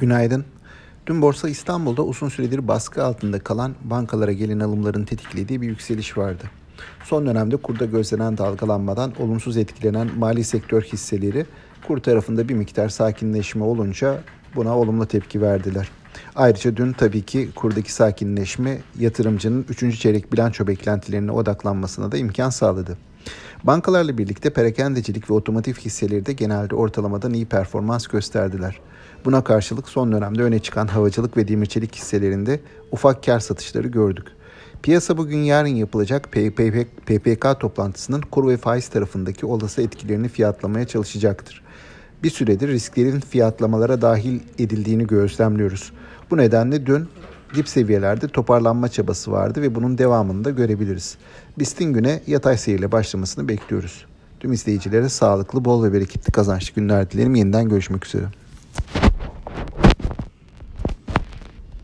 Günaydın. Dün Borsa İstanbul'da uzun süredir baskı altında kalan bankalara gelen alımların tetiklediği bir yükseliş vardı. Son dönemde kurda gözlenen dalgalanmadan olumsuz etkilenen mali sektör hisseleri kur tarafında bir miktar sakinleşme olunca buna olumlu tepki verdiler. Ayrıca dün tabii ki kurdaki sakinleşme yatırımcının 3. çeyrek bilanço beklentilerine odaklanmasına da imkan sağladı. Bankalarla birlikte perakendecilik ve otomotiv hisseleri de genelde ortalamadan iyi performans gösterdiler. Buna karşılık son dönemde öne çıkan havacılık ve demirçelik hisselerinde ufak kar satışları gördük. Piyasa bugün yarın yapılacak PPK toplantısının kur ve faiz tarafındaki olası etkilerini fiyatlamaya çalışacaktır. Bir süredir risklerin fiyatlamalara dahil edildiğini gözlemliyoruz. Bu nedenle dün dip seviyelerde toparlanma çabası vardı ve bunun devamını da görebiliriz. BIST'in güne yatay seyirle başlamasını bekliyoruz. Tüm izleyicilere sağlıklı, bol ve bereketli kazançlı günler dilerim. Yeniden görüşmek üzere.